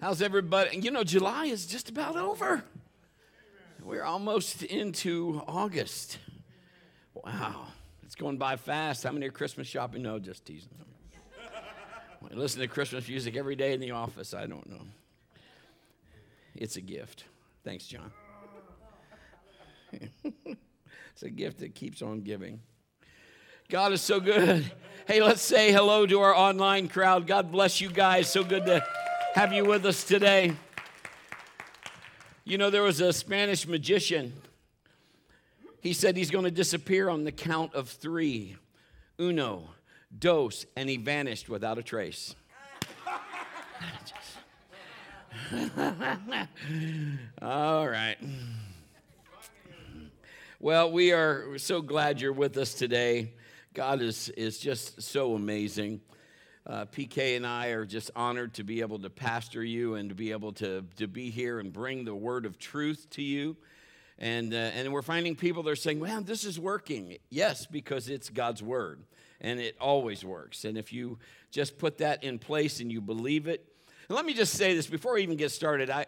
How's everybody? You know, July is just about over. We're almost into August. Wow, it's going by fast. How many are Christmas shopping? No, just teasing. I listen to Christmas music every day in the office. I don't know. It's a gift. Thanks, John. it's a gift that keeps on giving. God is so good. Hey, let's say hello to our online crowd. God bless you guys. So good to have you with us today. You know, there was a Spanish magician. He said he's going to disappear on the count of three uno, dos, and he vanished without a trace. All right. Well, we are so glad you're with us today. God is, is just so amazing. Uh, PK and I are just honored to be able to pastor you and to be able to, to be here and bring the word of truth to you. And, uh, and we're finding people that are saying, "Man, this is working. Yes, because it's God's word and it always works. And if you just put that in place and you believe it, and let me just say this before I even get started. I,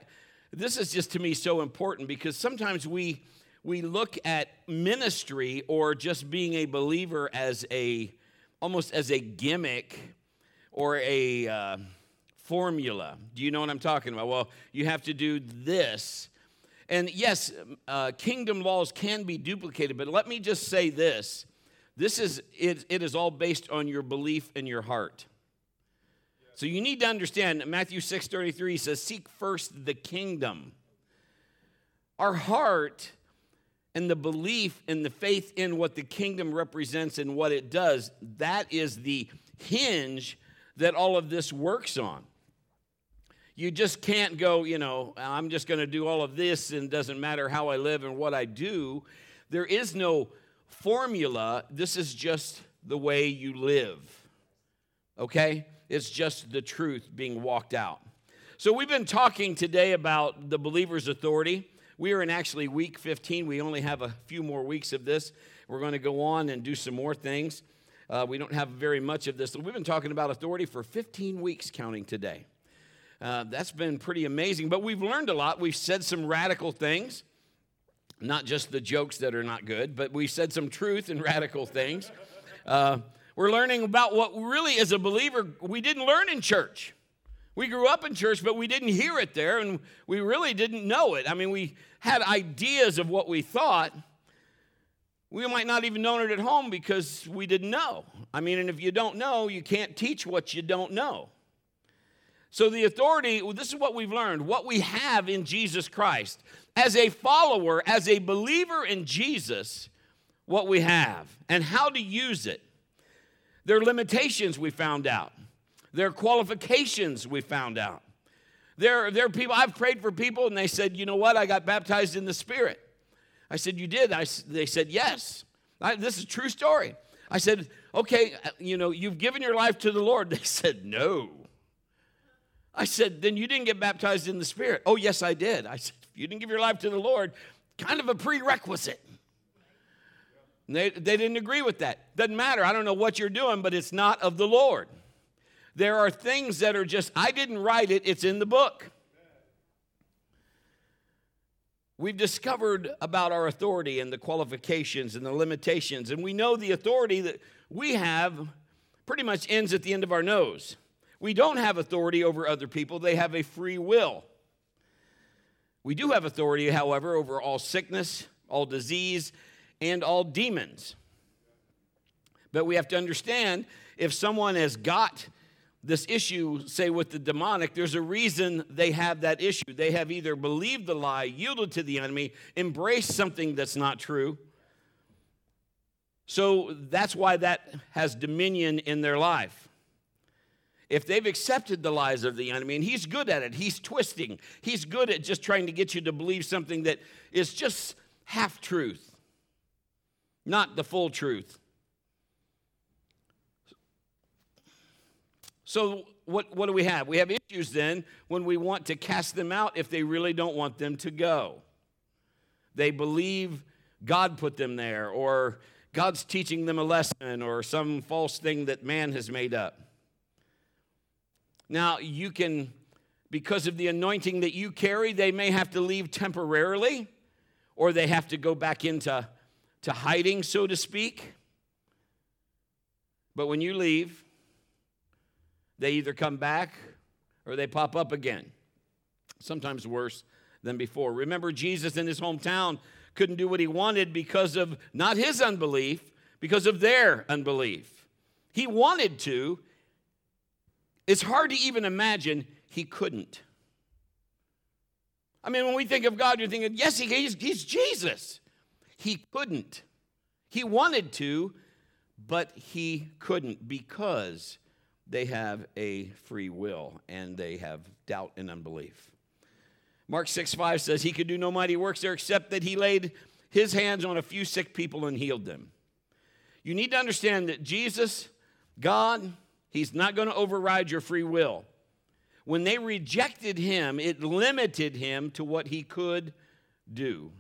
this is just to me so important because sometimes we, we look at ministry or just being a believer as a almost as a gimmick or a uh, formula. Do you know what I'm talking about? Well, you have to do this. And yes, uh, kingdom laws can be duplicated, but let me just say this. This is, it, it is all based on your belief in your heart. So you need to understand Matthew 6 33 says, Seek first the kingdom. Our heart and the belief and the faith in what the kingdom represents and what it does, that is the hinge that all of this works on. You just can't go, you know, I'm just going to do all of this and doesn't matter how I live and what I do. There is no formula. This is just the way you live. Okay? It's just the truth being walked out. So we've been talking today about the believer's authority. We are in actually week 15. We only have a few more weeks of this. We're going to go on and do some more things. Uh, we don't have very much of this. We've been talking about authority for 15 weeks, counting today. Uh, that's been pretty amazing, but we've learned a lot. We've said some radical things, not just the jokes that are not good, but we said some truth and radical things. Uh, we're learning about what really, as a believer, we didn't learn in church. We grew up in church, but we didn't hear it there, and we really didn't know it. I mean, we had ideas of what we thought, we might not even known it at home because we didn't know. I mean, and if you don't know, you can't teach what you don't know. So the authority, well, this is what we've learned, what we have in Jesus Christ. As a follower, as a believer in Jesus, what we have and how to use it. There are limitations we found out. There are qualifications we found out. There, there are people, I've prayed for people and they said, you know what, I got baptized in the Spirit. I said, You did? I, they said, Yes. I, this is a true story. I said, Okay, uh, you know, you've given your life to the Lord. They said, No. I said, Then you didn't get baptized in the Spirit. Oh, yes, I did. I said, If you didn't give your life to the Lord, kind of a prerequisite. They, they didn't agree with that. Doesn't matter. I don't know what you're doing, but it's not of the Lord. There are things that are just, I didn't write it, it's in the book. We've discovered about our authority and the qualifications and the limitations, and we know the authority that we have pretty much ends at the end of our nose. We don't have authority over other people, they have a free will. We do have authority, however, over all sickness, all disease, and all demons. But we have to understand if someone has got this issue, say with the demonic, there's a reason they have that issue. They have either believed the lie, yielded to the enemy, embraced something that's not true. So that's why that has dominion in their life. If they've accepted the lies of the enemy, and he's good at it, he's twisting, he's good at just trying to get you to believe something that is just half truth, not the full truth. So, what, what do we have? We have issues then when we want to cast them out if they really don't want them to go. They believe God put them there, or God's teaching them a lesson, or some false thing that man has made up. Now, you can because of the anointing that you carry, they may have to leave temporarily or they have to go back into to hiding, so to speak. But when you leave, they either come back or they pop up again, sometimes worse than before. Remember, Jesus in his hometown couldn't do what he wanted because of not his unbelief, because of their unbelief. He wanted to. It's hard to even imagine he couldn't. I mean, when we think of God, you're thinking, yes, he, he's, he's Jesus. He couldn't. He wanted to, but he couldn't because they have a free will and they have doubt and unbelief. Mark 6 5 says, He could do no mighty works there except that he laid his hands on a few sick people and healed them. You need to understand that Jesus, God, He's not going to override your free will. When they rejected Him, it limited Him to what He could do.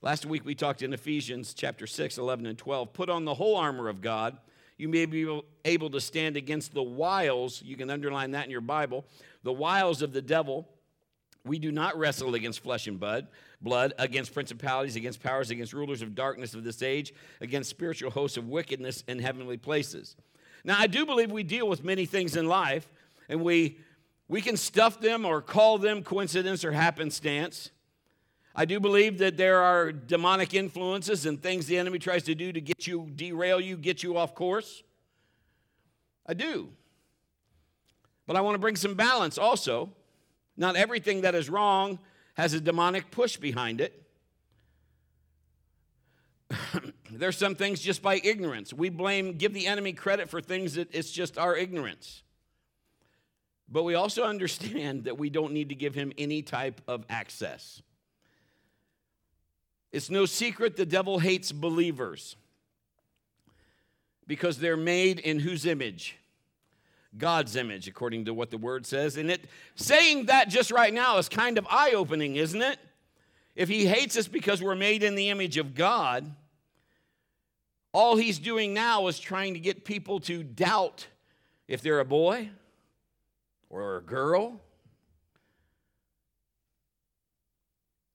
Last week we talked in Ephesians chapter 6, 11, and 12. Put on the whole armor of God. You may be able to stand against the wiles, you can underline that in your Bible, the wiles of the devil. We do not wrestle against flesh and blood, blood, against principalities, against powers, against rulers of darkness of this age, against spiritual hosts of wickedness in heavenly places. Now, I do believe we deal with many things in life, and we, we can stuff them or call them coincidence or happenstance. I do believe that there are demonic influences and things the enemy tries to do to get you, derail you, get you off course. I do. But I want to bring some balance also. Not everything that is wrong has a demonic push behind it. There's some things just by ignorance. We blame, give the enemy credit for things that it's just our ignorance. But we also understand that we don't need to give him any type of access. It's no secret the devil hates believers because they're made in whose image? God's image, according to what the word says. And it saying that just right now is kind of eye-opening, isn't it? If he hates us because we're made in the image of God, all he's doing now is trying to get people to doubt if they're a boy or a girl.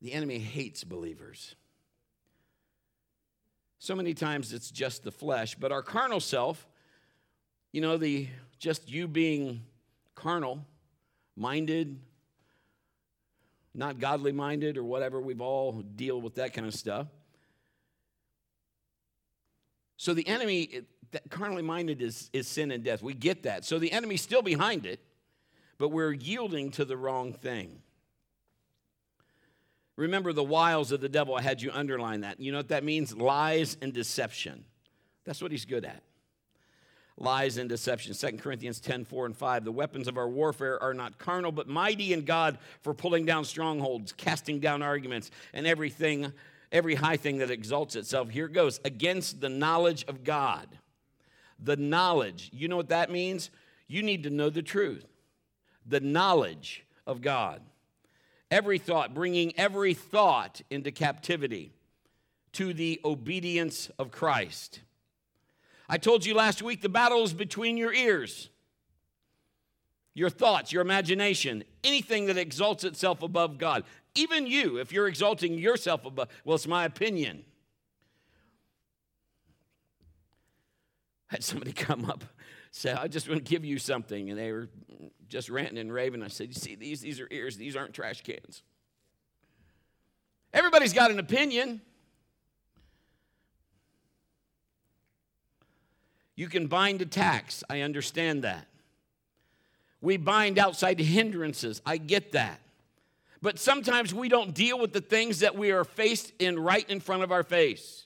The enemy hates believers. So many times it's just the flesh, but our carnal self, you know, the just you being carnal, minded, not godly minded or whatever, we've all deal with that kind of stuff. So the enemy, that carnally minded is, is sin and death. We get that. So the enemy's still behind it, but we're yielding to the wrong thing. Remember the wiles of the devil. I had you underline that. You know what that means? Lies and deception. That's what he's good at. Lies and deception. 2 Corinthians 10 4 and 5. The weapons of our warfare are not carnal, but mighty in God for pulling down strongholds, casting down arguments, and everything, every high thing that exalts itself. Here goes against the knowledge of God. The knowledge. You know what that means? You need to know the truth. The knowledge of God every thought, bringing every thought into captivity to the obedience of Christ. I told you last week the battle is between your ears, your thoughts, your imagination, anything that exalts itself above God. Even you, if you're exalting yourself above, well, it's my opinion. Had somebody come up say, I just want to give you something. And they were just ranting and raving. I said, You see, these, these are ears, these aren't trash cans. Everybody's got an opinion. You can bind attacks. I understand that. We bind outside hindrances. I get that. But sometimes we don't deal with the things that we are faced in right in front of our face.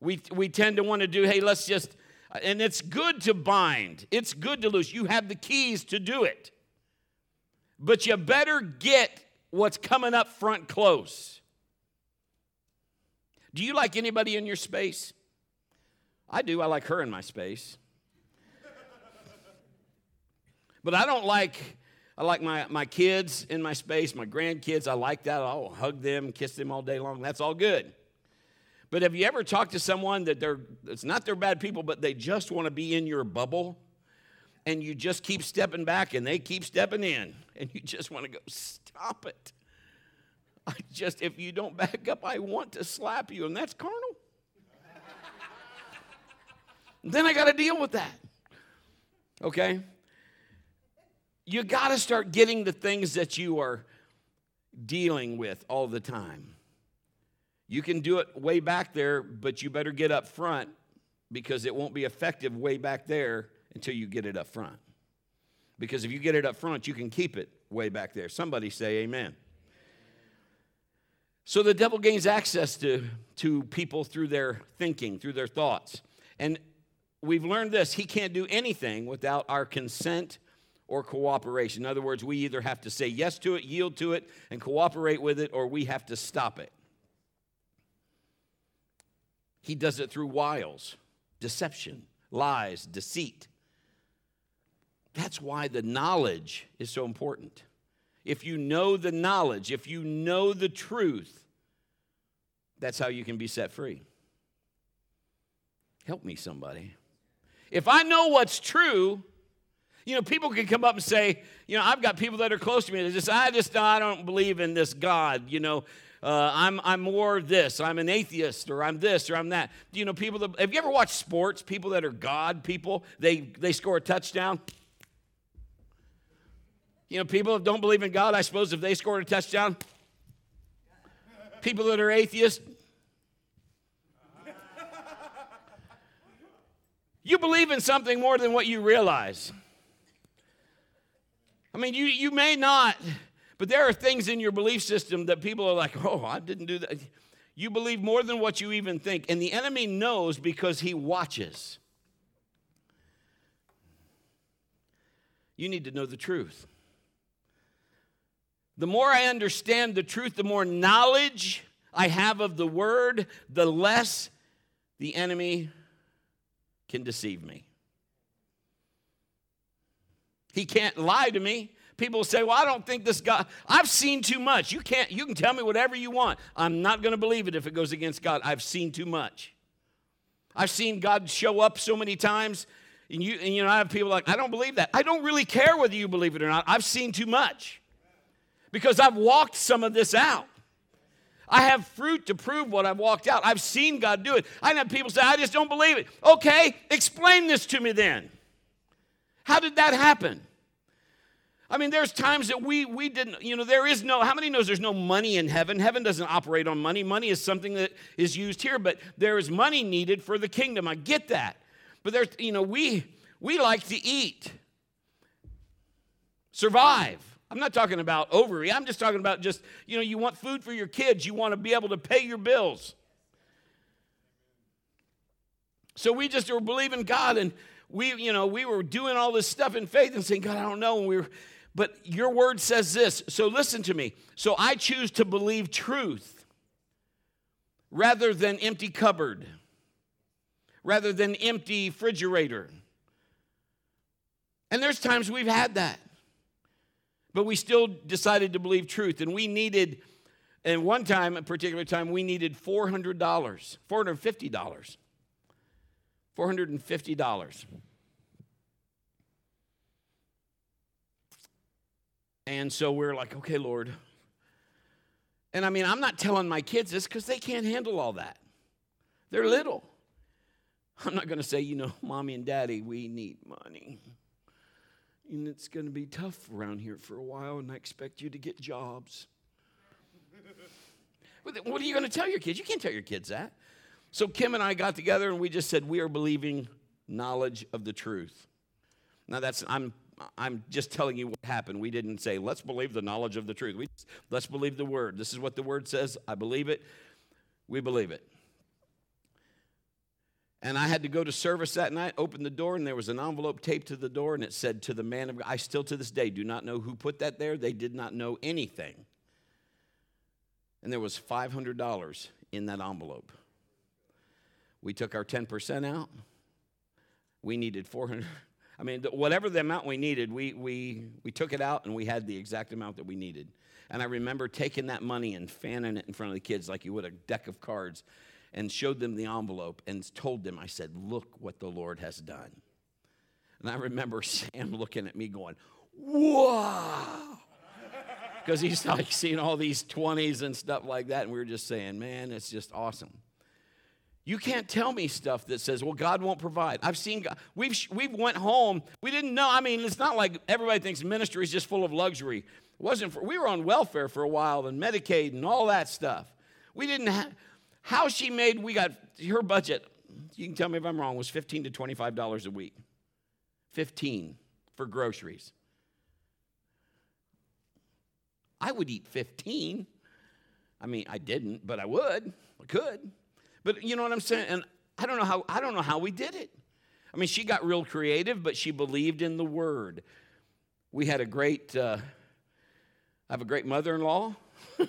We, we tend to want to do, hey, let's just and it's good to bind, it's good to loose. You have the keys to do it. But you better get what's coming up front close. Do you like anybody in your space? I do. I like her in my space. but I don't like I like my, my kids in my space, my grandkids. I like that. I'll hug them, kiss them all day long. That's all good. But have you ever talked to someone that they're, it's not they're bad people, but they just want to be in your bubble? and you just keep stepping back and they keep stepping in. And you just want to go, stop it. I just, if you don't back up, I want to slap you. And that's carnal. then I got to deal with that. Okay? You got to start getting the things that you are dealing with all the time. You can do it way back there, but you better get up front because it won't be effective way back there until you get it up front. Because if you get it up front, you can keep it way back there. Somebody say amen. So the devil gains access to, to people through their thinking, through their thoughts. And we've learned this he can't do anything without our consent or cooperation. In other words, we either have to say yes to it, yield to it, and cooperate with it, or we have to stop it. He does it through wiles, deception, lies, deceit. That's why the knowledge is so important. If you know the knowledge, if you know the truth, that's how you can be set free. Help me, somebody. If I know what's true, you know, people can come up and say, you know, I've got people that are close to me that just, I just, I don't believe in this God, you know. Uh, I'm, I'm more this, I'm an atheist, or I'm this, or I'm that. You know, people that, have you ever watched sports? People that are God people, they, they score a touchdown. You know, people that don't believe in God, I suppose if they scored a touchdown, people that are atheists, you believe in something more than what you realize. I mean, you, you may not but there are things in your belief system that people are like, oh, I didn't do that. You believe more than what you even think. And the enemy knows because he watches. You need to know the truth. The more I understand the truth, the more knowledge I have of the word, the less the enemy can deceive me. He can't lie to me people say, Well, I don't think this God, I've seen too much. You can't, you can tell me whatever you want. I'm not going to believe it if it goes against God. I've seen too much. I've seen God show up so many times. And you, and you know, I have people like, I don't believe that. I don't really care whether you believe it or not. I've seen too much because I've walked some of this out. I have fruit to prove what I've walked out. I've seen God do it. I have people say, I just don't believe it. Okay, explain this to me then. How did that happen? I mean, there's times that we we didn't, you know, there is no, how many knows there's no money in heaven? Heaven doesn't operate on money. Money is something that is used here, but there is money needed for the kingdom. I get that. But there's, you know, we we like to eat, survive. I'm not talking about overeat. I'm just talking about just, you know, you want food for your kids. You want to be able to pay your bills. So we just were believing God and we, you know, we were doing all this stuff in faith and saying, God, I don't know. And we were, but your word says this. So listen to me. So I choose to believe truth rather than empty cupboard, rather than empty refrigerator. And there's times we've had that. But we still decided to believe truth. And we needed, and one time, a particular time, we needed $400, $450. $450. And so we're like, okay, Lord. And I mean, I'm not telling my kids this because they can't handle all that. They're little. I'm not going to say, you know, mommy and daddy, we need money. And it's going to be tough around here for a while, and I expect you to get jobs. what are you going to tell your kids? You can't tell your kids that. So Kim and I got together and we just said, we are believing knowledge of the truth. Now that's, I'm I'm just telling you what happened. We didn't say, let's believe the knowledge of the truth. We, let's believe the word. This is what the word says. I believe it. We believe it. And I had to go to service that night, open the door, and there was an envelope taped to the door, and it said, To the man of God. I still to this day do not know who put that there. They did not know anything. And there was $500 in that envelope. We took our 10% out. We needed 400 I mean, whatever the amount we needed, we, we, we took it out and we had the exact amount that we needed. And I remember taking that money and fanning it in front of the kids like you would a deck of cards and showed them the envelope and told them, I said, Look what the Lord has done. And I remember Sam looking at me going, Whoa! Because he's like seeing all these 20s and stuff like that. And we were just saying, Man, it's just awesome. You can't tell me stuff that says, well, God won't provide. I've seen God. We've, we've went home. We didn't know. I mean, it's not like everybody thinks ministry is just full of luxury. It wasn't for, we were on welfare for a while and Medicaid and all that stuff. We didn't have, how she made, we got, her budget, you can tell me if I'm wrong, was 15 to $25 a week. 15 for groceries. I would eat 15. I mean, I didn't, but I would. I could. But you know what I'm saying? And I don't know how I don't know how we did it. I mean, she got real creative, but she believed in the word. We had a great uh, I have a great mother-in-law.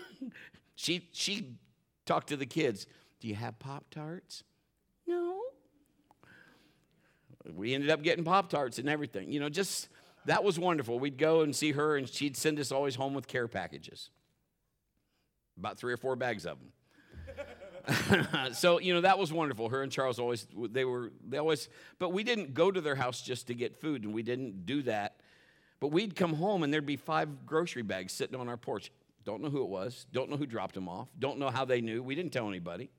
she she talked to the kids. Do you have Pop Tarts? No. We ended up getting Pop Tarts and everything. You know, just that was wonderful. We'd go and see her, and she'd send us always home with care packages. About three or four bags of them. so you know that was wonderful. Her and Charles always they were they always, but we didn't go to their house just to get food, and we didn't do that. But we'd come home and there'd be five grocery bags sitting on our porch. Don't know who it was. Don't know who dropped them off. Don't know how they knew. We didn't tell anybody.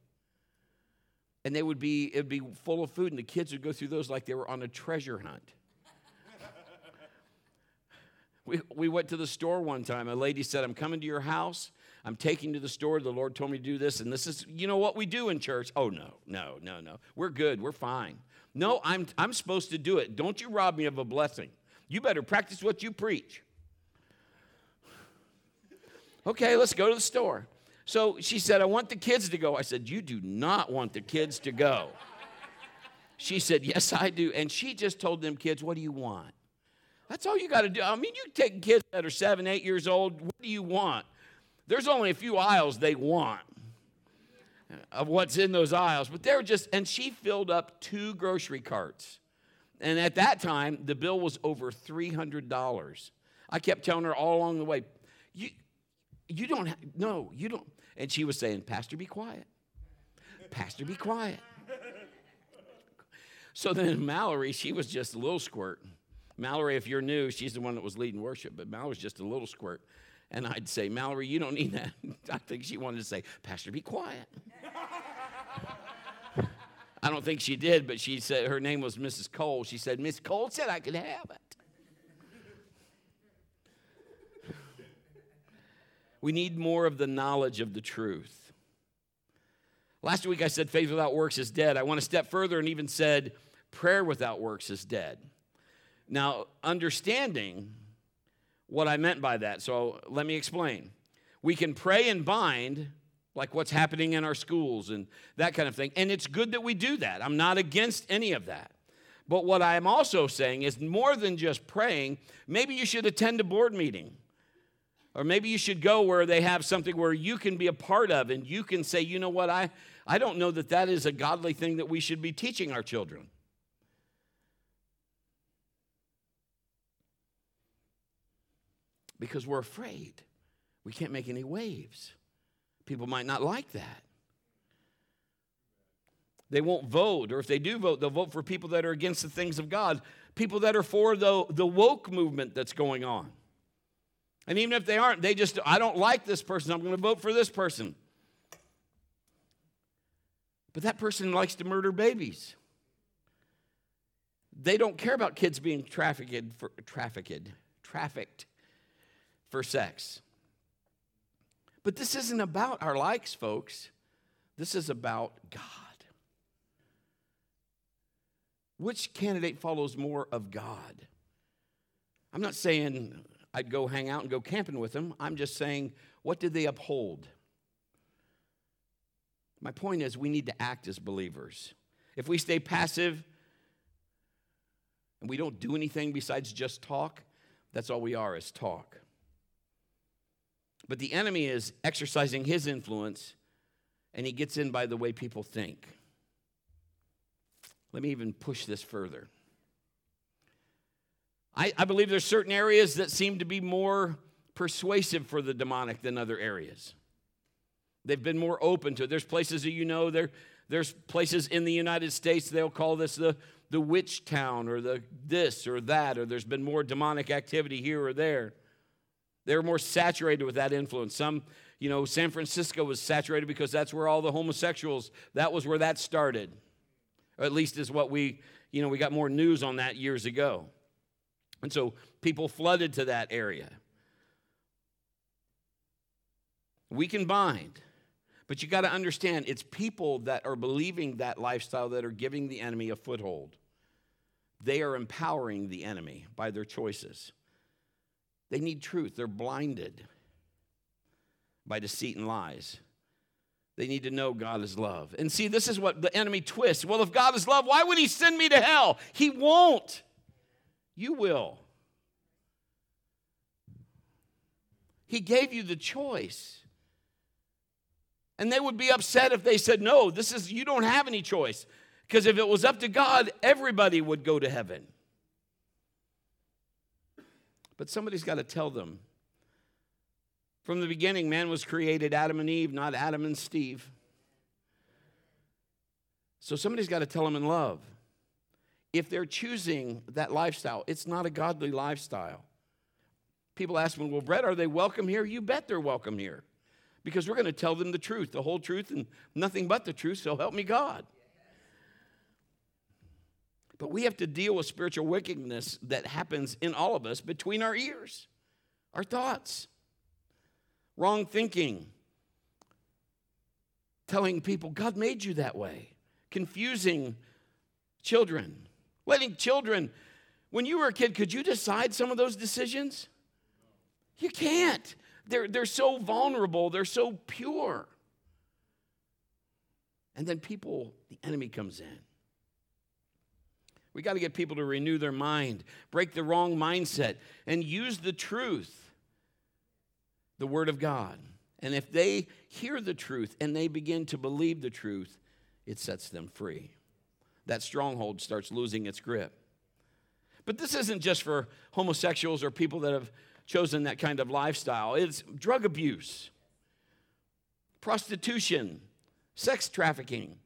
And they would be it'd be full of food, and the kids would go through those like they were on a treasure hunt. we, we went to the store one time. A lady said, I'm coming to your house. I'm taking to the store. The Lord told me to do this, and this is, you know what we do in church? Oh, no, no, no, no. We're good. We're fine. No, I'm, I'm supposed to do it. Don't you rob me of a blessing. You better practice what you preach. Okay, let's go to the store. So she said, I want the kids to go. I said, You do not want the kids to go. She said, Yes, I do. And she just told them kids, What do you want? That's all you got to do. I mean, you take kids that are seven, eight years old, what do you want? There's only a few aisles they want of what's in those aisles, but they're just, and she filled up two grocery carts. And at that time, the bill was over $300. I kept telling her all along the way, you, you don't, have, no, you don't. And she was saying, Pastor, be quiet. Pastor, be quiet. So then Mallory, she was just a little squirt. Mallory, if you're new, she's the one that was leading worship, but Mallory's just a little squirt. And I'd say, Mallory, you don't need that. I think she wanted to say, Pastor, be quiet. I don't think she did, but she said her name was Mrs. Cole. She said, Miss Cole said I could have it. We need more of the knowledge of the truth. Last week I said faith without works is dead. I went a step further and even said prayer without works is dead. Now, understanding what I meant by that. So let me explain. We can pray and bind, like what's happening in our schools and that kind of thing. And it's good that we do that. I'm not against any of that. But what I'm also saying is more than just praying, maybe you should attend a board meeting. Or maybe you should go where they have something where you can be a part of and you can say, you know what, I, I don't know that that is a godly thing that we should be teaching our children. Because we're afraid. We can't make any waves. People might not like that. They won't vote, or if they do vote, they'll vote for people that are against the things of God, people that are for the, the woke movement that's going on. And even if they aren't, they just, I don't like this person, I'm going to vote for this person. But that person likes to murder babies. They don't care about kids being trafficked, for, trafficked, trafficked for sex. But this isn't about our likes, folks. This is about God. Which candidate follows more of God? I'm not saying I'd go hang out and go camping with them. I'm just saying, what did they uphold? My point is, we need to act as believers. If we stay passive and we don't do anything besides just talk, that's all we are is talk. But the enemy is exercising his influence, and he gets in by the way people think. Let me even push this further. I, I believe there's certain areas that seem to be more persuasive for the demonic than other areas. They've been more open to it. There's places that you know, there, there's places in the United States, they'll call this the, the witch town or the this or that, or there's been more demonic activity here or there. They're more saturated with that influence. Some, you know, San Francisco was saturated because that's where all the homosexuals, that was where that started. Or at least is what we, you know, we got more news on that years ago. And so people flooded to that area. We can bind. But you got to understand, it's people that are believing that lifestyle that are giving the enemy a foothold. They are empowering the enemy by their choices. They need truth, they're blinded by deceit and lies. They need to know God is love. And see, this is what the enemy twists. Well, if God is love, why would he send me to hell? He won't. You will. He gave you the choice. And they would be upset if they said, No, this is, you don't have any choice. Because if it was up to God, everybody would go to heaven. But somebody's got to tell them. From the beginning, man was created Adam and Eve, not Adam and Steve. So somebody's got to tell them in love. If they're choosing that lifestyle, it's not a godly lifestyle. People ask me, well, Brett, are they welcome here? You bet they're welcome here because we're going to tell them the truth, the whole truth, and nothing but the truth, so help me God. But we have to deal with spiritual wickedness that happens in all of us between our ears, our thoughts, wrong thinking, telling people God made you that way, confusing children, letting children. When you were a kid, could you decide some of those decisions? You can't. They're, they're so vulnerable, they're so pure. And then people, the enemy comes in. We got to get people to renew their mind, break the wrong mindset, and use the truth, the Word of God. And if they hear the truth and they begin to believe the truth, it sets them free. That stronghold starts losing its grip. But this isn't just for homosexuals or people that have chosen that kind of lifestyle. It's drug abuse, prostitution, sex trafficking,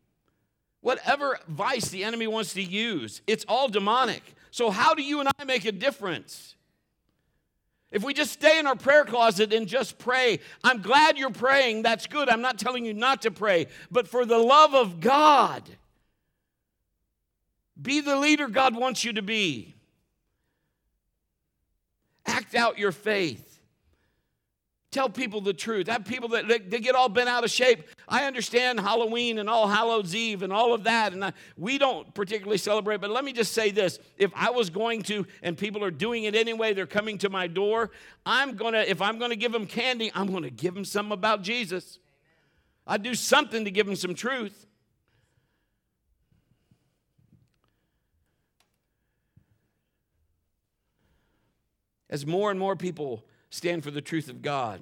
whatever vice the enemy wants to use, it's all demonic. So, how do you and I make a difference? If we just stay in our prayer closet and just pray, I'm glad you're praying. That's good. I'm not telling you not to pray. But for the love of God, be the leader God wants you to be. Act out your faith. Tell people the truth. Have people that they, they, get all bent out of shape. I understand Halloween and All Hallows Eve and all of that, and I, we don't particularly celebrate. But let me just say this: if I was going to, and people are doing it anyway, they're coming to my door. I'm gonna, if I'm gonna give them candy, I'm gonna give them something about Jesus. I do something to give them some truth. As more and more people stand for the truth of God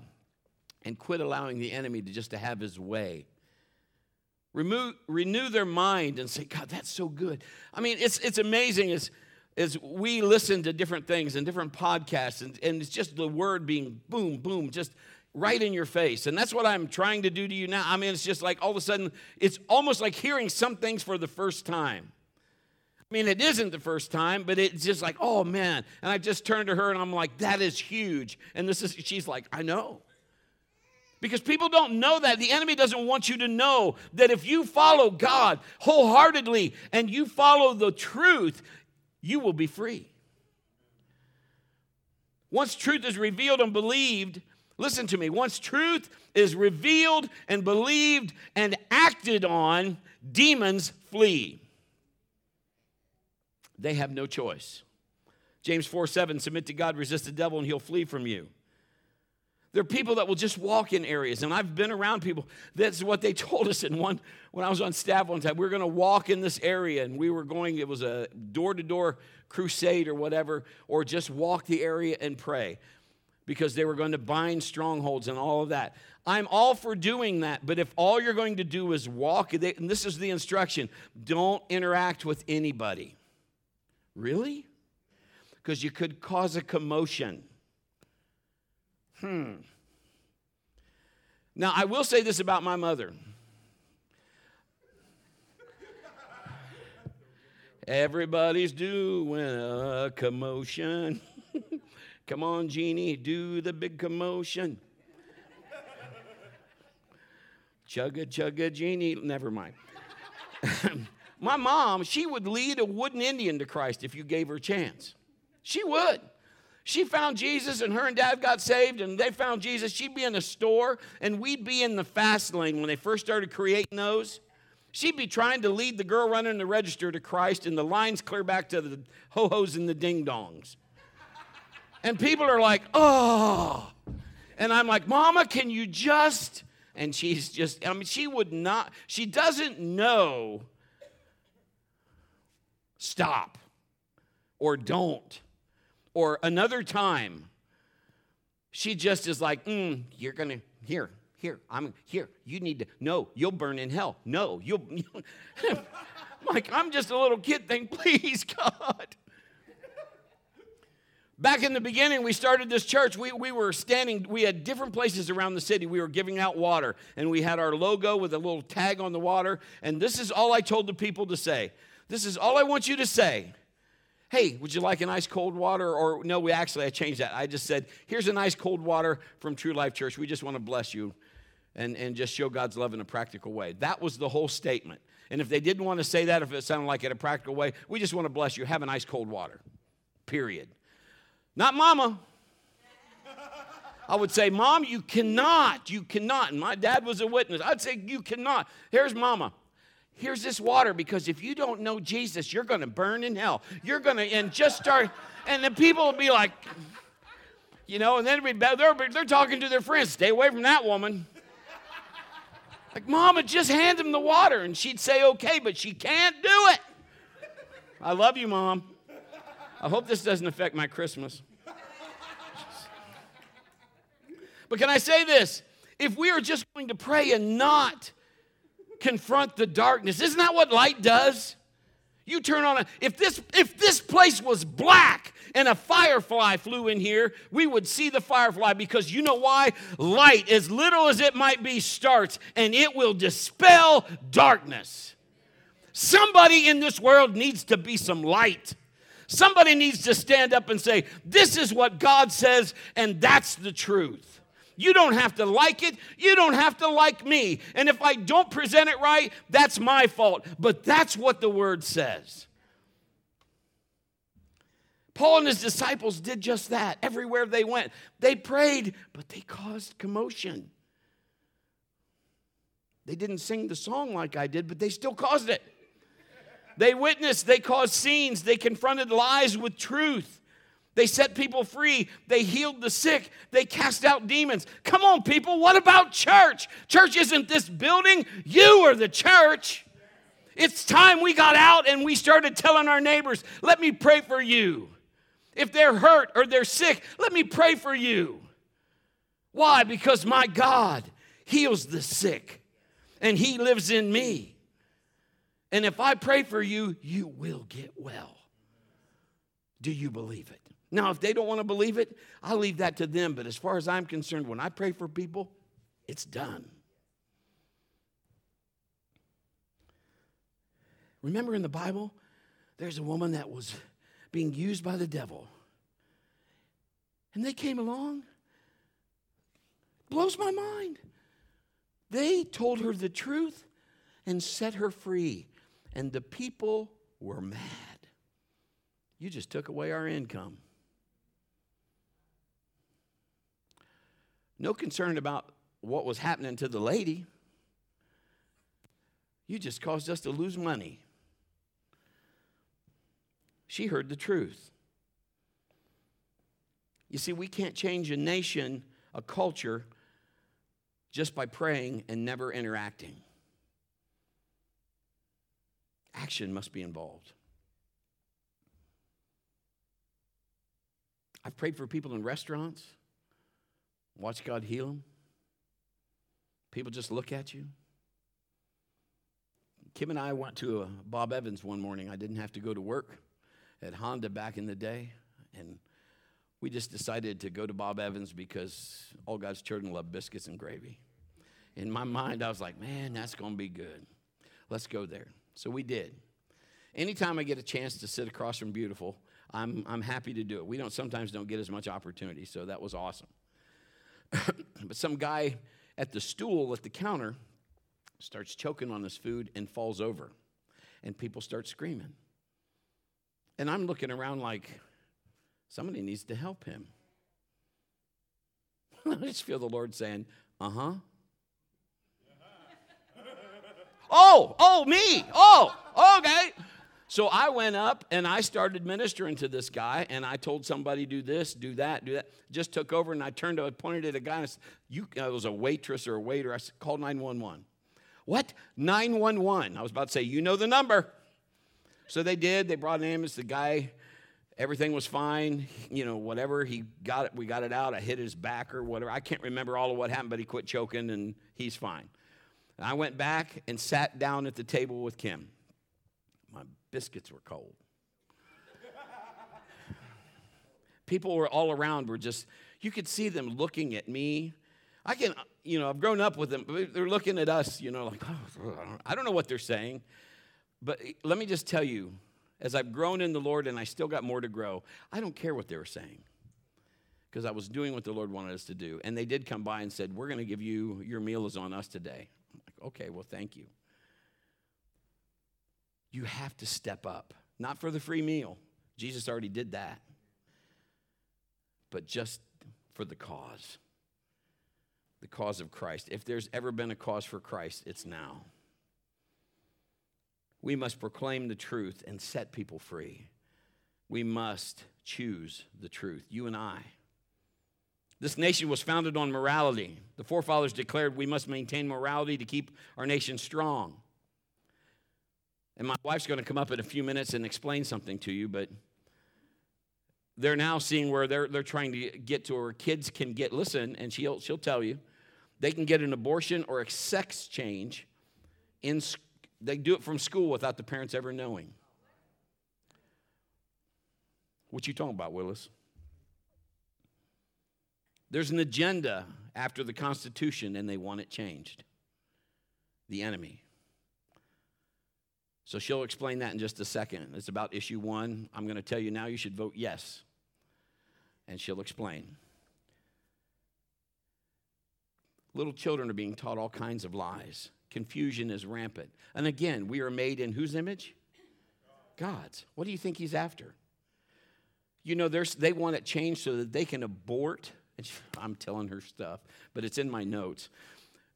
and quit allowing the enemy to just to have his way. Remove, renew their mind and say, God, that's so good. I mean, it's, it's amazing as, as we listen to different things and different podcasts, and, and it's just the word being boom, boom, just right in your face. And that's what I'm trying to do to you now. I mean, it's just like all of a sudden, it's almost like hearing some things for the first time. I mean, it isn't the first time, but it's just like, oh man. And I just turned to her and I'm like, that is huge. And this is, she's like, I know. Because people don't know that. The enemy doesn't want you to know that if you follow God wholeheartedly and you follow the truth, you will be free. Once truth is revealed and believed, listen to me, once truth is revealed and believed and acted on, demons flee they have no choice. James 4 7, submit to God, resist the devil, and he'll flee from you. There are people that will just walk in areas, and I've been around people. That's what they told us in one when I was on staff one time. We were going to walk in this area, and we were going. It was a door-to-door crusade or whatever, or just walk the area and pray, because they were going to bind strongholds and all of that. I'm all for doing that, but if all you're going to do is walk, and this is the instruction: don't interact with anybody. Really? Because you could cause a commotion. Hmm. Now, I will say this about my mother. Everybody's doing a commotion. Come on, Jeannie, do the big commotion. chugga, chugga, Jeannie. Never mind. My mom, she would lead a wooden Indian to Christ if you gave her a chance. She would. She found Jesus and her and dad got saved and they found Jesus. She'd be in a store and we'd be in the fast lane when they first started creating those. She'd be trying to lead the girl running the register to Christ and the lines clear back to the ho hos and the ding dongs. And people are like, oh. And I'm like, Mama, can you just? And she's just, I mean, she would not, she doesn't know stop or don't or another time. She just is like, mm, you're to, here, here, I'm here. You need to, no, you'll burn in hell. No, you'll, like, I'm just a little kid thing, please, God. Back in the beginning, we started this church. We, we were standing, we had different places around the city. We were giving out water, and we had our logo with a little tag on the water. And this is all I told the people to say. This is all I want you to say. Hey, would you like an ice cold water? Or no, we actually, I changed that. I just said, here's an ice cold water from True Life Church. We just want to bless you and, and just show God's love in a practical way. That was the whole statement. And if they didn't want to say that, if it sounded like it a practical way, we just want to bless you. Have an ice cold water. Period. Not mama. I would say, Mom, you cannot. You cannot. And my dad was a witness. I'd say, You cannot. Here's mama. Here's this water because if you don't know Jesus, you're going to burn in hell. You're going to, and just start, and the people will be like, you know, and then they're, they're talking to their friends, stay away from that woman. Like, Mama, just hand him the water. And she'd say, okay, but she can't do it. I love you, Mom. I hope this doesn't affect my Christmas. But can I say this? If we are just going to pray and not confront the darkness, isn't that what light does? You turn on a if this if this place was black and a firefly flew in here, we would see the firefly because you know why? Light, as little as it might be, starts and it will dispel darkness. Somebody in this world needs to be some light. Somebody needs to stand up and say, This is what God says, and that's the truth. You don't have to like it. You don't have to like me. And if I don't present it right, that's my fault. But that's what the word says. Paul and his disciples did just that everywhere they went. They prayed, but they caused commotion. They didn't sing the song like I did, but they still caused it. They witnessed, they caused scenes, they confronted lies with truth. They set people free. They healed the sick. They cast out demons. Come on, people, what about church? Church isn't this building, you are the church. It's time we got out and we started telling our neighbors, let me pray for you. If they're hurt or they're sick, let me pray for you. Why? Because my God heals the sick and He lives in me. And if I pray for you, you will get well. Do you believe it? Now, if they don't want to believe it, I'll leave that to them. But as far as I'm concerned, when I pray for people, it's done. Remember in the Bible, there's a woman that was being used by the devil. And they came along. Blows my mind. They told her the truth and set her free and the people were mad. You just took away our income. No concern about what was happening to the lady. You just caused us to lose money. She heard the truth. You see, we can't change a nation, a culture, just by praying and never interacting action must be involved. I've prayed for people in restaurants, watch God heal them. People just look at you. Kim and I went to a Bob Evans one morning. I didn't have to go to work at Honda back in the day. And we just decided to go to Bob Evans because all God's children love biscuits and gravy. In my mind, I was like, man, that's going to be good. Let's go there. So we did. anytime I get a chance to sit across from Beautiful, I'm, I'm happy to do it. We don't sometimes don't get as much opportunity, so that was awesome. but some guy at the stool at the counter starts choking on his food and falls over, and people start screaming. And I'm looking around like somebody needs to help him. I just feel the Lord saying, "Uh huh." oh, oh, me. Oh, okay. So I went up and I started ministering to this guy, and I told somebody, do this, do that, do that. Just took over, and I turned to, pointed at a guy, and I said, you, uh, it was a waitress or a waiter. I said, call 911. What? 911. I was about to say, you know the number. So they did. They brought an ambulance. The guy, everything was fine. You know, whatever. He got it. We got it out. I hit his back or whatever. I can't remember all of what happened, but he quit choking, and he's fine. And I went back and sat down at the table with Kim biscuits were cold. People were all around were just, you could see them looking at me. I can, you know, I've grown up with them. They're looking at us, you know, like, oh, I don't know what they're saying. But let me just tell you, as I've grown in the Lord and I still got more to grow, I don't care what they were saying because I was doing what the Lord wanted us to do. And they did come by and said, We're going to give you, your meal is on us today. I'm like, okay, well, thank you you have to step up. Not for the free meal, Jesus already did that, but just for the cause. The cause of Christ. If there's ever been a cause for Christ, it's now. We must proclaim the truth and set people free. We must choose the truth, you and I. This nation was founded on morality. The forefathers declared we must maintain morality to keep our nation strong. And my wife's going to come up in a few minutes and explain something to you, but they're now seeing where they're, they're trying to get to where kids can get, listen, and she'll, she'll tell you, they can get an abortion or a sex change. In, they do it from school without the parents ever knowing. What you talking about, Willis? There's an agenda after the Constitution, and they want it changed. The enemy. So she'll explain that in just a second. It's about issue one. I'm going to tell you now you should vote yes. And she'll explain. Little children are being taught all kinds of lies. Confusion is rampant. And again, we are made in whose image? God's. What do you think he's after? You know, they want it changed so that they can abort. I'm telling her stuff, but it's in my notes.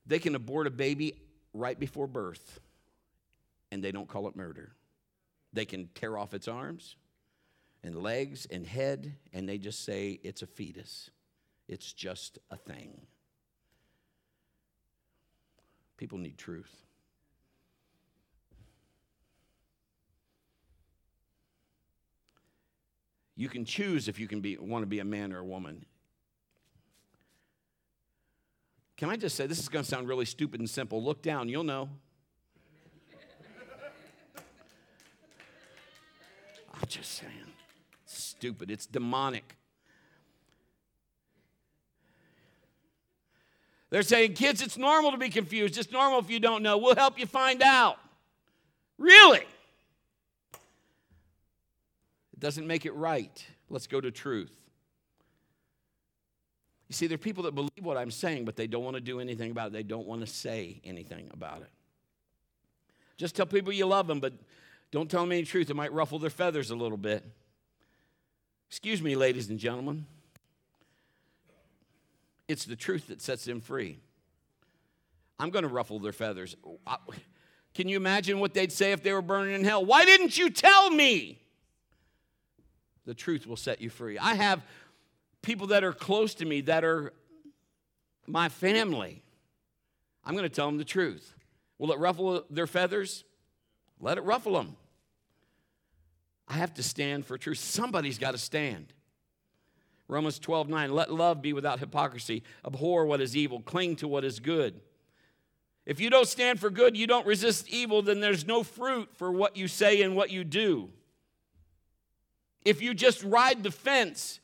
They can abort a baby right before birth and they don't call it murder. They can tear off its arms and legs and head, and they just say it's a fetus. It's just a thing. People need truth. You can choose if you can be, want to be a man or a woman. Can I just say, this is going to sound really stupid and simple. Look down, you'll know. I'm just saying. Stupid. It's demonic. They're saying, kids, it's normal to be confused. It's normal if you don't know. We'll help you find out. Really? It doesn't make it right. Let's go to truth. You see, there are people that believe what I'm saying, but they don't want to do anything about it. They don't want to say anything about it. Just tell people you love them, but don't tell them any truth, it might ruffle their feathers a little bit. Excuse me, ladies and gentlemen. It's the truth that sets them free. I'm going to ruffle their feathers. Can you imagine what they'd say if they were burning in hell? Why didn't you tell me? The truth will set you free. I have people that are close to me that are my family. I'm going to tell them the truth. Will it ruffle their feathers? Let it ruffle them. I have to stand for truth. Somebody's got to stand. Romans 12, 9. Let love be without hypocrisy. Abhor what is evil. Cling to what is good. If you don't stand for good, you don't resist evil, then there's no fruit for what you say and what you do. If you just ride the fence,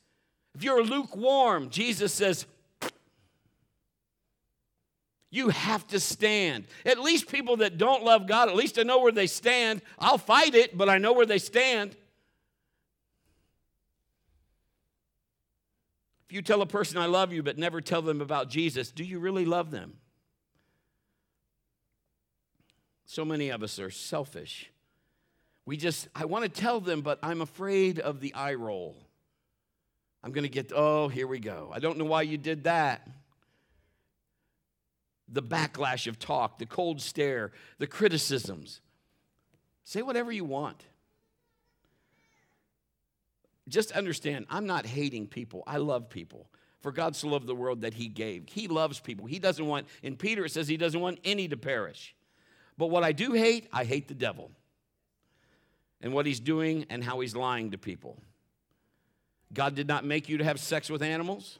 if you're lukewarm, Jesus says, You have to stand. At least people that don't love God, at least I know where they stand. I'll fight it, but I know where they stand. If you tell a person, I love you, but never tell them about Jesus, do you really love them? So many of us are selfish. We just, I want to tell them, but I'm afraid of the eye roll. I'm going to get, oh, here we go. I don't know why you did that. The backlash of talk, the cold stare, the criticisms. Say whatever you want. Just understand, I'm not hating people. I love people. For God so loved the world that He gave. He loves people. He doesn't want, in Peter it says He doesn't want any to perish. But what I do hate, I hate the devil and what he's doing and how he's lying to people. God did not make you to have sex with animals.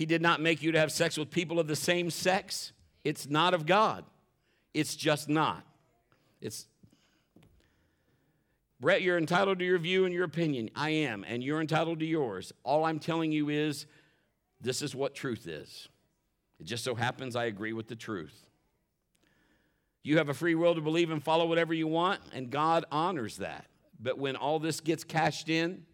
He did not make you to have sex with people of the same sex. It's not of God. It's just not. It's Brett, you're entitled to your view and your opinion. I am, and you're entitled to yours. All I'm telling you is this is what truth is. It just so happens I agree with the truth. You have a free will to believe and follow whatever you want, and God honors that. But when all this gets cashed in,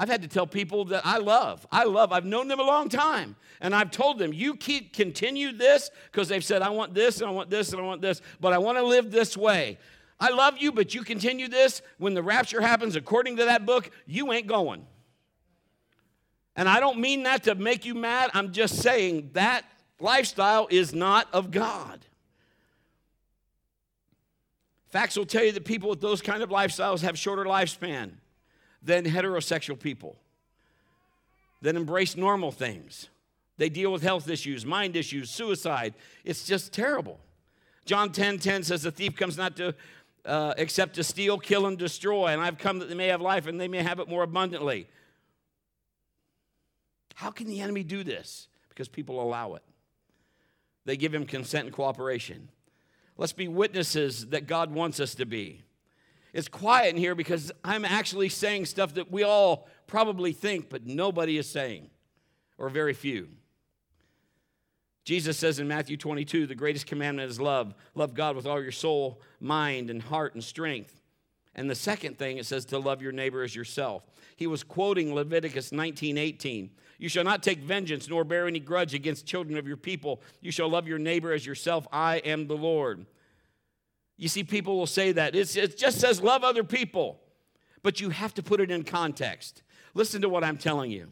I've had to tell people that I love. I love. I've known them a long time. And I've told them, you keep continue this because they've said, I want this and I want this and I want this, but I want to live this way. I love you, but you continue this. When the rapture happens, according to that book, you ain't going. And I don't mean that to make you mad. I'm just saying that lifestyle is not of God. Facts will tell you that people with those kind of lifestyles have shorter lifespan than heterosexual people that embrace normal things. They deal with health issues, mind issues, suicide. It's just terrible. John 10 10 says, The thief comes not to uh, except to steal, kill, and destroy. And I've come that they may have life and they may have it more abundantly. How can the enemy do this? Because people allow it. They give him consent and cooperation. Let's be witnesses that God wants us to be. It's quiet in here because I'm actually saying stuff that we all probably think, but nobody is saying, or very few. Jesus says in Matthew 22, the greatest commandment is love. Love God with all your soul, mind, and heart and strength. And the second thing, it says to love your neighbor as yourself. He was quoting Leviticus 19 18. You shall not take vengeance nor bear any grudge against children of your people. You shall love your neighbor as yourself. I am the Lord. You see, people will say that. It's, it just says love other people, but you have to put it in context. Listen to what I'm telling you.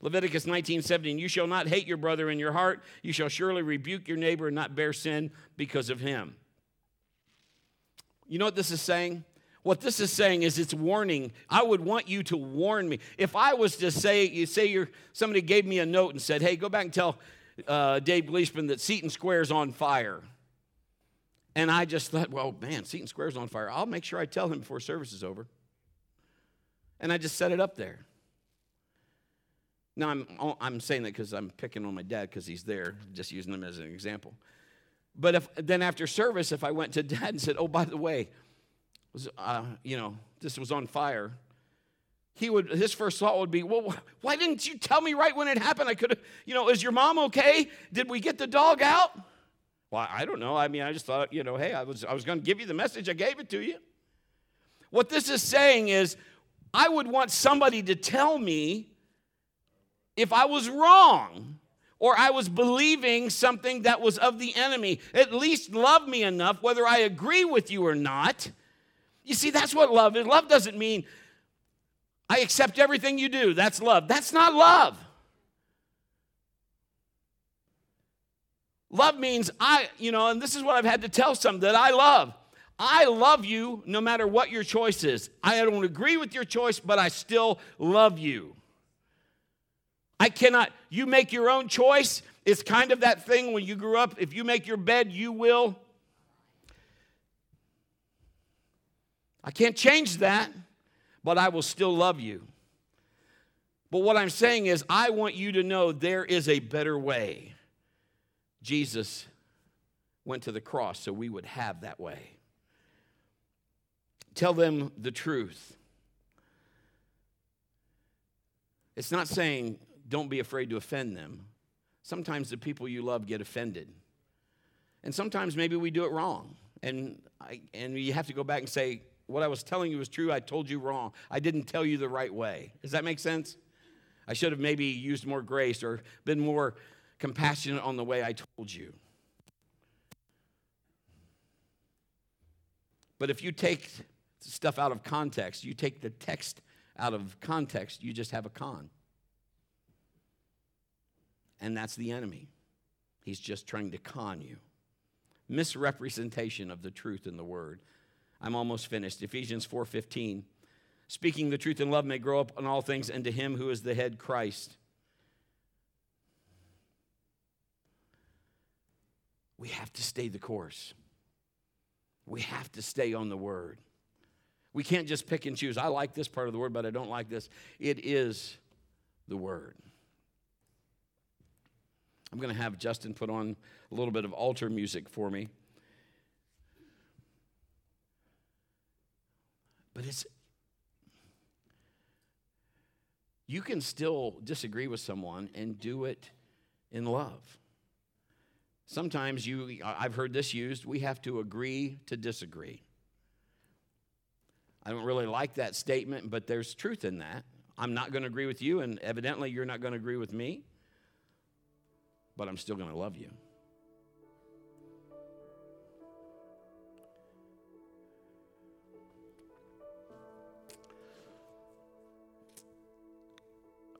Leviticus 19, 17, you shall not hate your brother in your heart. You shall surely rebuke your neighbor and not bear sin because of him. You know what this is saying? What this is saying is it's warning. I would want you to warn me. If I was to say, you say you're, somebody gave me a note and said, hey, go back and tell uh, Dave Gleespen that Seton Square's on fire. And I just thought, well, man, Seton Square's on fire. I'll make sure I tell him before service is over. And I just set it up there. Now, I'm, I'm saying that because I'm picking on my dad because he's there, just using him as an example. But if, then after service, if I went to dad and said, oh, by the way, was, uh, you know, this was on fire, he would, his first thought would be, well, why didn't you tell me right when it happened? I could have, you know, is your mom okay? Did we get the dog out? Well, I don't know. I mean, I just thought, you know, hey, I was, I was going to give you the message. I gave it to you. What this is saying is, I would want somebody to tell me if I was wrong or I was believing something that was of the enemy. At least love me enough, whether I agree with you or not. You see, that's what love is. Love doesn't mean I accept everything you do. That's love. That's not love. Love means I, you know, and this is what I've had to tell some that I love. I love you no matter what your choice is. I don't agree with your choice, but I still love you. I cannot, you make your own choice. It's kind of that thing when you grew up if you make your bed, you will. I can't change that, but I will still love you. But what I'm saying is, I want you to know there is a better way. Jesus went to the cross so we would have that way. Tell them the truth. It's not saying don't be afraid to offend them. sometimes the people you love get offended. And sometimes maybe we do it wrong. And, I, and you have to go back and say, What I was telling you was true. I told you wrong. I didn't tell you the right way. Does that make sense? I should have maybe used more grace or been more compassionate on the way I told you. But if you take stuff out of context, you take the text out of context, you just have a con. And that's the enemy. He's just trying to con you. Misrepresentation of the truth in the word. I'm almost finished. Ephesians 4:15. Speaking the truth in love may grow up in all things into him who is the head Christ. We have to stay the course. We have to stay on the word. We can't just pick and choose. I like this part of the word, but I don't like this. It is the word. I'm going to have Justin put on a little bit of altar music for me. But it's, you can still disagree with someone and do it in love. Sometimes you, I've heard this used, we have to agree to disagree. I don't really like that statement, but there's truth in that. I'm not going to agree with you, and evidently you're not going to agree with me, but I'm still going to love you.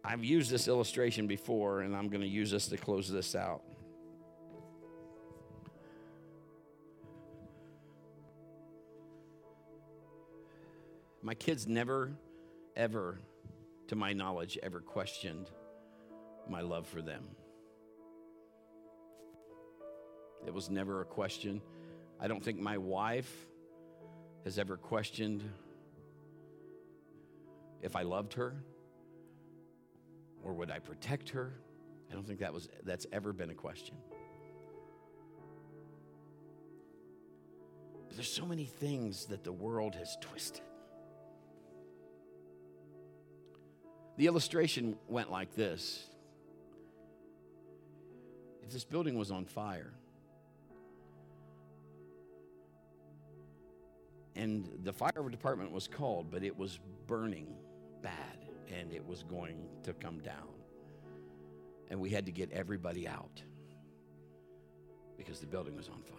I've used this illustration before, and I'm going to use this to close this out. My kids never, ever, to my knowledge, ever questioned my love for them. It was never a question. I don't think my wife has ever questioned if I loved her or would I protect her. I don't think that was that's ever been a question. But there's so many things that the world has twisted. The illustration went like this If this building was on fire, and the fire department was called, but it was burning bad and it was going to come down. And we had to get everybody out because the building was on fire.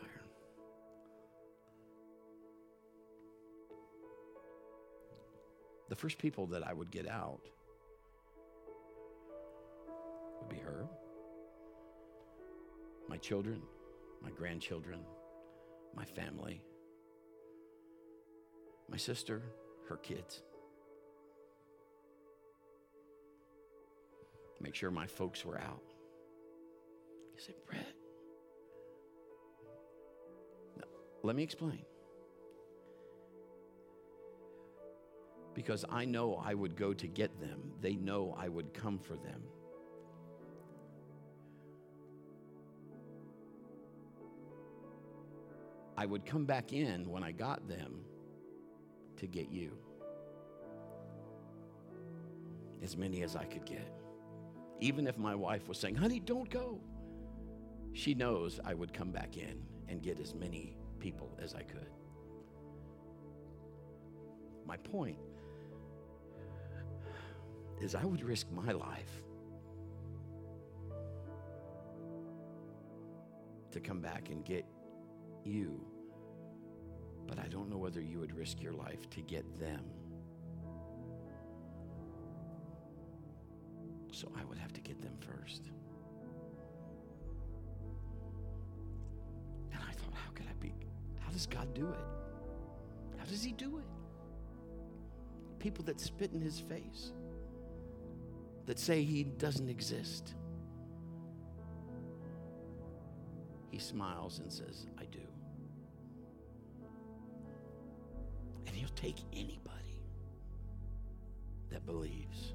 The first people that I would get out be her, my children, my grandchildren, my family, my sister, her kids. Make sure my folks were out. You say, Brett. Let me explain. Because I know I would go to get them, they know I would come for them. I would come back in when I got them to get you. As many as I could get. Even if my wife was saying, honey, don't go, she knows I would come back in and get as many people as I could. My point is, I would risk my life to come back and get you, but I don't know whether you would risk your life to get them. So I would have to get them first. And I thought, how could I be? How does God do it? How does He do it? People that spit in His face, that say He doesn't exist. He smiles and says, I do. Take anybody that believes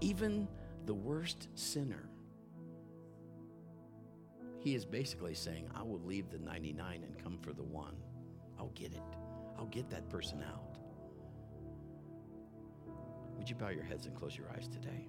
even the worst sinner, he is basically saying, I will leave the 99 and come for the one. I'll get it. I'll get that person out. Would you bow your heads and close your eyes today?